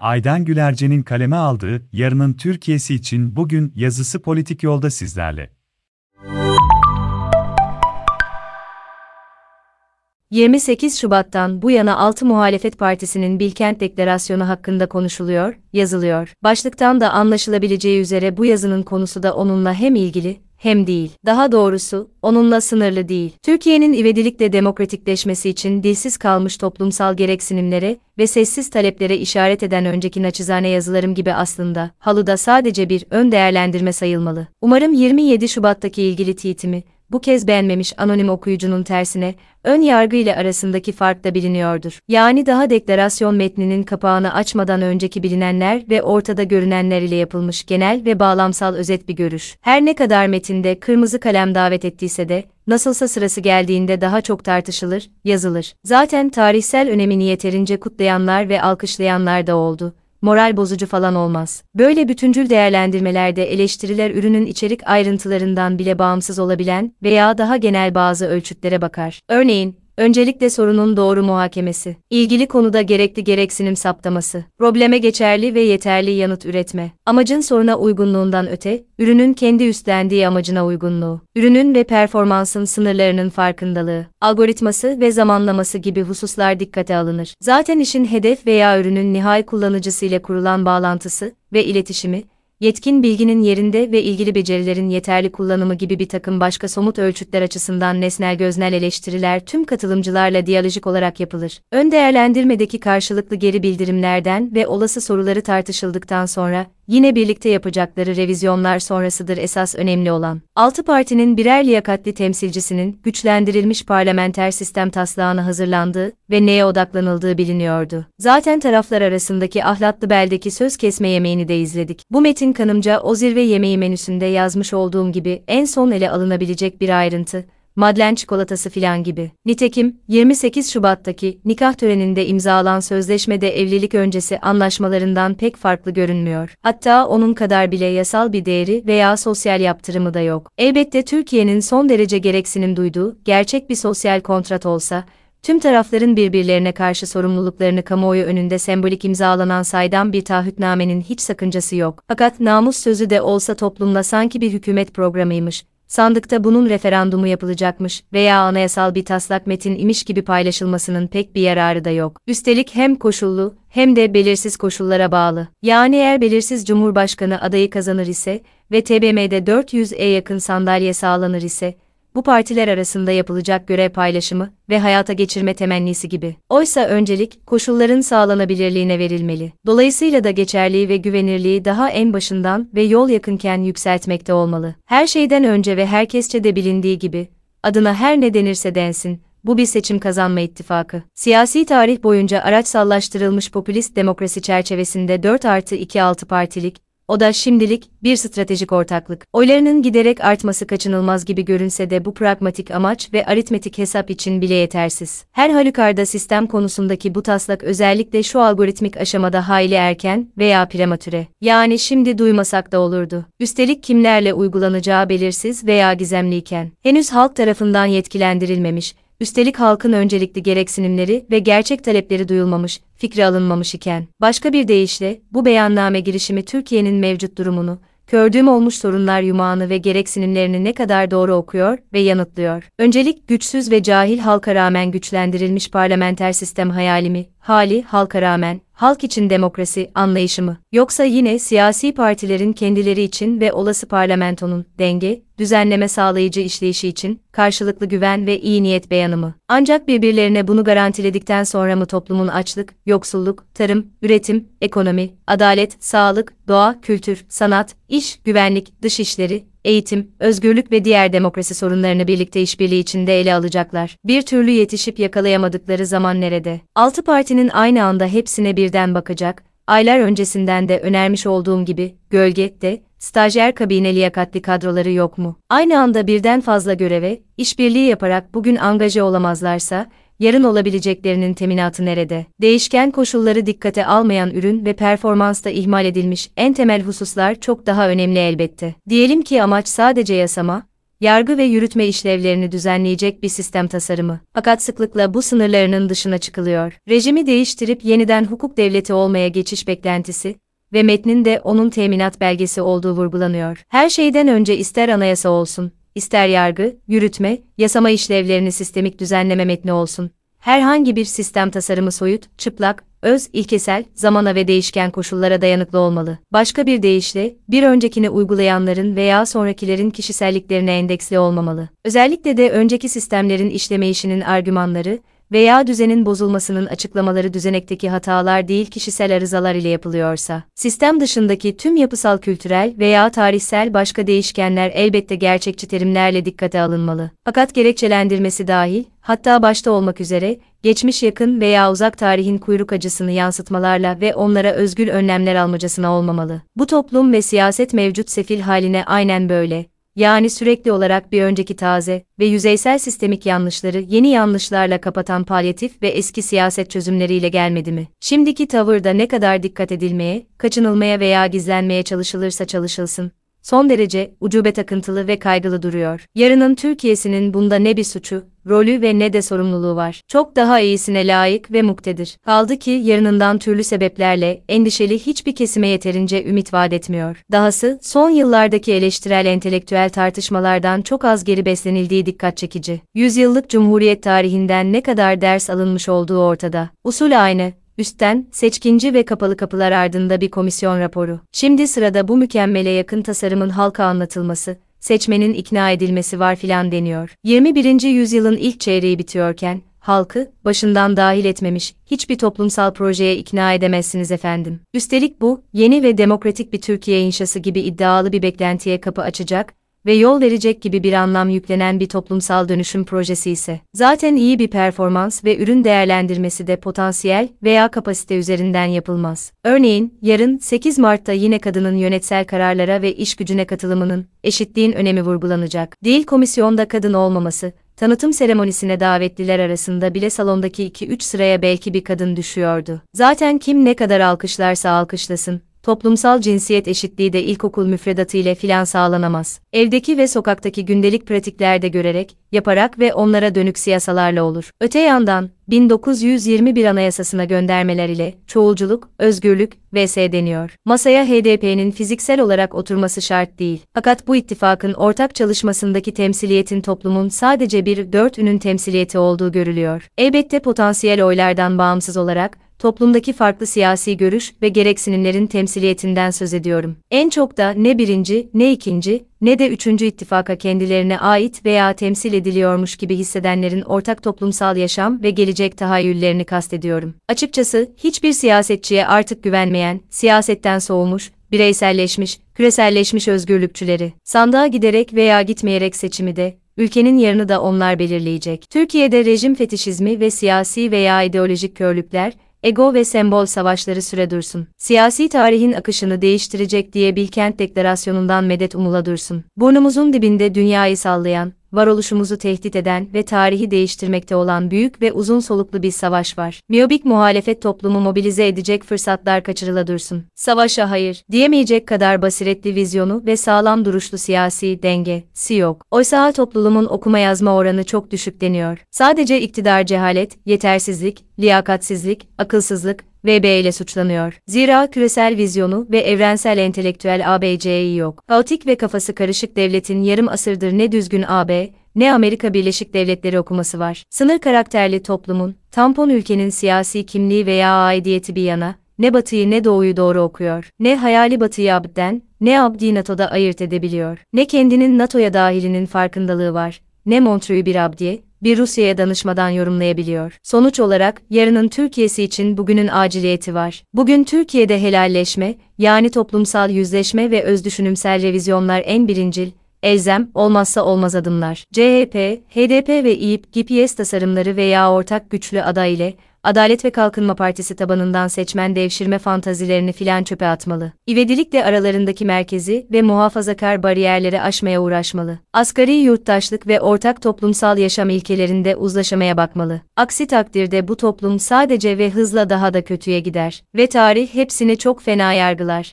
Aydan Gülerce'nin kaleme aldığı Yarının Türkiye'si için bugün yazısı politik yolda sizlerle. 28 Şubat'tan bu yana 6 muhalefet partisinin Bilkent Deklarasyonu hakkında konuşuluyor, yazılıyor. Başlıktan da anlaşılabileceği üzere bu yazının konusu da onunla hem ilgili hem değil. Daha doğrusu, onunla sınırlı değil. Türkiye'nin ivedilikle demokratikleşmesi için dilsiz kalmış toplumsal gereksinimlere ve sessiz taleplere işaret eden önceki naçizane yazılarım gibi aslında, halıda sadece bir ön değerlendirme sayılmalı. Umarım 27 Şubat'taki ilgili tweetimi, bu kez beğenmemiş anonim okuyucunun tersine, ön yargı ile arasındaki fark da biliniyordur. Yani daha deklarasyon metninin kapağını açmadan önceki bilinenler ve ortada görünenler ile yapılmış genel ve bağlamsal özet bir görüş. Her ne kadar metinde kırmızı kalem davet ettiyse de, nasılsa sırası geldiğinde daha çok tartışılır, yazılır. Zaten tarihsel önemini yeterince kutlayanlar ve alkışlayanlar da oldu moral bozucu falan olmaz. Böyle bütüncül değerlendirmelerde eleştiriler ürünün içerik ayrıntılarından bile bağımsız olabilen veya daha genel bazı ölçütlere bakar. Örneğin, Öncelikle sorunun doğru muhakemesi. İlgili konuda gerekli gereksinim saptaması. Probleme geçerli ve yeterli yanıt üretme. Amacın soruna uygunluğundan öte, ürünün kendi üstlendiği amacına uygunluğu. Ürünün ve performansın sınırlarının farkındalığı. Algoritması ve zamanlaması gibi hususlar dikkate alınır. Zaten işin hedef veya ürünün nihai kullanıcısı ile kurulan bağlantısı ve iletişimi, yetkin bilginin yerinde ve ilgili becerilerin yeterli kullanımı gibi bir takım başka somut ölçütler açısından nesnel göznel eleştiriler tüm katılımcılarla diyalojik olarak yapılır. Ön değerlendirmedeki karşılıklı geri bildirimlerden ve olası soruları tartışıldıktan sonra, yine birlikte yapacakları revizyonlar sonrasıdır esas önemli olan. Altı partinin birer liyakatli temsilcisinin güçlendirilmiş parlamenter sistem taslağına hazırlandığı ve neye odaklanıldığı biliniyordu. Zaten taraflar arasındaki ahlatlı beldeki söz kesme yemeğini de izledik. Bu metin kanımca o zirve yemeği menüsünde yazmış olduğum gibi en son ele alınabilecek bir ayrıntı, Madlen çikolatası filan gibi. Nitekim, 28 Şubat'taki nikah töreninde imzalan sözleşmede evlilik öncesi anlaşmalarından pek farklı görünmüyor. Hatta onun kadar bile yasal bir değeri veya sosyal yaptırımı da yok. Elbette Türkiye'nin son derece gereksinim duyduğu gerçek bir sosyal kontrat olsa, tüm tarafların birbirlerine karşı sorumluluklarını kamuoyu önünde sembolik imzalanan saydam bir taahhütnamenin hiç sakıncası yok. Fakat namus sözü de olsa toplumla sanki bir hükümet programıymış, sandıkta bunun referandumu yapılacakmış veya anayasal bir taslak metin imiş gibi paylaşılmasının pek bir yararı da yok. Üstelik hem koşullu hem de belirsiz koşullara bağlı. Yani eğer belirsiz Cumhurbaşkanı adayı kazanır ise ve TBMM'de 400'e yakın sandalye sağlanır ise, bu partiler arasında yapılacak görev paylaşımı ve hayata geçirme temennisi gibi. Oysa öncelik, koşulların sağlanabilirliğine verilmeli. Dolayısıyla da geçerliği ve güvenirliği daha en başından ve yol yakınken yükseltmekte olmalı. Her şeyden önce ve herkesçe de bilindiği gibi, adına her ne denirse densin, bu bir seçim kazanma ittifakı. Siyasi tarih boyunca araç sallaştırılmış popülist demokrasi çerçevesinde 4 artı 2 altı partilik, o da şimdilik bir stratejik ortaklık. Oylarının giderek artması kaçınılmaz gibi görünse de bu pragmatik amaç ve aritmetik hesap için bile yetersiz. Her halükarda sistem konusundaki bu taslak özellikle şu algoritmik aşamada hayli erken veya prematüre. Yani şimdi duymasak da olurdu. Üstelik kimlerle uygulanacağı belirsiz veya gizemliyken. Henüz halk tarafından yetkilendirilmemiş, üstelik halkın öncelikli gereksinimleri ve gerçek talepleri duyulmamış, fikri alınmamış iken, başka bir deyişle, bu beyanname girişimi Türkiye'nin mevcut durumunu, gördüğüm olmuş sorunlar yumağını ve gereksinimlerini ne kadar doğru okuyor ve yanıtlıyor. Öncelik güçsüz ve cahil halka rağmen güçlendirilmiş parlamenter sistem hayalimi, hali halka rağmen, halk için demokrasi anlayışı mı? Yoksa yine siyasi partilerin kendileri için ve olası parlamentonun denge, düzenleme sağlayıcı işleyişi için karşılıklı güven ve iyi niyet beyanı mı? Ancak birbirlerine bunu garantiledikten sonra mı toplumun açlık, yoksulluk, tarım, üretim, ekonomi, adalet, sağlık, doğa, kültür, sanat, iş, güvenlik, dışişleri, eğitim, özgürlük ve diğer demokrasi sorunlarını birlikte işbirliği içinde ele alacaklar. Bir türlü yetişip yakalayamadıkları zaman nerede? Altı partinin aynı anda hepsine birden bakacak, aylar öncesinden de önermiş olduğum gibi, gölgette, stajyer kabine liyakatli kadroları yok mu? Aynı anda birden fazla göreve, işbirliği yaparak bugün angaje olamazlarsa, yarın olabileceklerinin teminatı nerede? Değişken koşulları dikkate almayan ürün ve performansta ihmal edilmiş en temel hususlar çok daha önemli elbette. Diyelim ki amaç sadece yasama, yargı ve yürütme işlevlerini düzenleyecek bir sistem tasarımı. Fakat sıklıkla bu sınırlarının dışına çıkılıyor. Rejimi değiştirip yeniden hukuk devleti olmaya geçiş beklentisi ve metnin de onun teminat belgesi olduğu vurgulanıyor. Her şeyden önce ister anayasa olsun, ister yargı, yürütme, yasama işlevlerini sistemik düzenleme metni olsun. Herhangi bir sistem tasarımı soyut, çıplak, öz, ilkesel, zamana ve değişken koşullara dayanıklı olmalı. Başka bir deyişle, bir öncekini uygulayanların veya sonrakilerin kişiselliklerine endeksli olmamalı. Özellikle de önceki sistemlerin işlemeyişinin argümanları veya düzenin bozulmasının açıklamaları düzenekteki hatalar değil kişisel arızalar ile yapılıyorsa, sistem dışındaki tüm yapısal kültürel veya tarihsel başka değişkenler elbette gerçekçi terimlerle dikkate alınmalı. Fakat gerekçelendirmesi dahil, hatta başta olmak üzere, geçmiş yakın veya uzak tarihin kuyruk acısını yansıtmalarla ve onlara özgül önlemler almacasına olmamalı. Bu toplum ve siyaset mevcut sefil haline aynen böyle, yani sürekli olarak bir önceki taze ve yüzeysel sistemik yanlışları yeni yanlışlarla kapatan palyatif ve eski siyaset çözümleriyle gelmedi mi? Şimdiki tavırda ne kadar dikkat edilmeye, kaçınılmaya veya gizlenmeye çalışılırsa çalışılsın, son derece ucube takıntılı ve kaygılı duruyor. Yarının Türkiye'sinin bunda ne bir suçu, rolü ve ne de sorumluluğu var. Çok daha iyisine layık ve muktedir. Kaldı ki yarınından türlü sebeplerle endişeli hiçbir kesime yeterince ümit vaat etmiyor. Dahası son yıllardaki eleştirel entelektüel tartışmalardan çok az geri beslenildiği dikkat çekici. Yüzyıllık Cumhuriyet tarihinden ne kadar ders alınmış olduğu ortada. Usul aynı, üstten, seçkinci ve kapalı kapılar ardında bir komisyon raporu. Şimdi sırada bu mükemmele yakın tasarımın halka anlatılması, seçmenin ikna edilmesi var filan deniyor. 21. yüzyılın ilk çeyreği bitiyorken, halkı, başından dahil etmemiş, hiçbir toplumsal projeye ikna edemezsiniz efendim. Üstelik bu, yeni ve demokratik bir Türkiye inşası gibi iddialı bir beklentiye kapı açacak ve yol verecek gibi bir anlam yüklenen bir toplumsal dönüşüm projesi ise, zaten iyi bir performans ve ürün değerlendirmesi de potansiyel veya kapasite üzerinden yapılmaz. Örneğin, yarın 8 Mart'ta yine kadının yönetsel kararlara ve iş gücüne katılımının, eşitliğin önemi vurgulanacak. Değil komisyonda kadın olmaması, tanıtım seremonisine davetliler arasında bile salondaki 2-3 sıraya belki bir kadın düşüyordu. Zaten kim ne kadar alkışlarsa alkışlasın, toplumsal cinsiyet eşitliği de ilkokul müfredatı ile filan sağlanamaz. Evdeki ve sokaktaki gündelik pratiklerde görerek, yaparak ve onlara dönük siyasalarla olur. Öte yandan, 1921 Anayasasına göndermeler ile çoğulculuk, özgürlük vs deniyor. Masaya HDP'nin fiziksel olarak oturması şart değil. Fakat bu ittifakın ortak çalışmasındaki temsiliyetin toplumun sadece bir dört ünün temsiliyeti olduğu görülüyor. Elbette potansiyel oylardan bağımsız olarak, toplumdaki farklı siyasi görüş ve gereksinimlerin temsiliyetinden söz ediyorum. En çok da ne birinci, ne ikinci, ne de üçüncü ittifaka kendilerine ait veya temsil ediliyormuş gibi hissedenlerin ortak toplumsal yaşam ve gelecek tahayyüllerini kastediyorum. Açıkçası hiçbir siyasetçiye artık güvenmeyen, siyasetten soğumuş, bireyselleşmiş, küreselleşmiş özgürlükçüleri, sandığa giderek veya gitmeyerek seçimi de, ülkenin yarını da onlar belirleyecek. Türkiye'de rejim fetişizmi ve siyasi veya ideolojik körlükler, ego ve sembol savaşları süre dursun. Siyasi tarihin akışını değiştirecek diye Bilkent Deklarasyonu'ndan medet umula dursun. Burnumuzun dibinde dünyayı sallayan, varoluşumuzu tehdit eden ve tarihi değiştirmekte olan büyük ve uzun soluklu bir savaş var. Miyobik muhalefet toplumu mobilize edecek fırsatlar kaçırıla dursun. Savaşa hayır diyemeyecek kadar basiretli vizyonu ve sağlam duruşlu siyasi denge, si yok. Oysa topluluğun okuma yazma oranı çok düşük deniyor. Sadece iktidar cehalet, yetersizlik, liyakatsizlik, akılsızlık, VB ile suçlanıyor. Zira küresel vizyonu ve evrensel entelektüel ABC'yi yok. Kaotik ve kafası karışık devletin yarım asırdır ne düzgün AB, ne Amerika Birleşik Devletleri okuması var. Sınır karakterli toplumun, tampon ülkenin siyasi kimliği veya aidiyeti bir yana, ne batıyı ne doğuyu doğru okuyor, ne hayali batıyı abden, ne abdi NATO'da ayırt edebiliyor, ne kendinin NATO'ya dahilinin farkındalığı var, ne Montreux'u bir abdiye, bir Rusya'ya danışmadan yorumlayabiliyor. Sonuç olarak, yarının Türkiye'si için bugünün aciliyeti var. Bugün Türkiye'de helalleşme, yani toplumsal yüzleşme ve özdüşünümsel revizyonlar en birincil, elzem, olmazsa olmaz adımlar. CHP, HDP ve İYİP, GPS tasarımları veya ortak güçlü aday ile, Adalet ve Kalkınma Partisi tabanından seçmen devşirme fantazilerini filan çöpe atmalı. İvedilikle aralarındaki merkezi ve muhafazakar bariyerleri aşmaya uğraşmalı. Asgari yurttaşlık ve ortak toplumsal yaşam ilkelerinde uzlaşamaya bakmalı. Aksi takdirde bu toplum sadece ve hızla daha da kötüye gider ve tarih hepsini çok fena yargılar.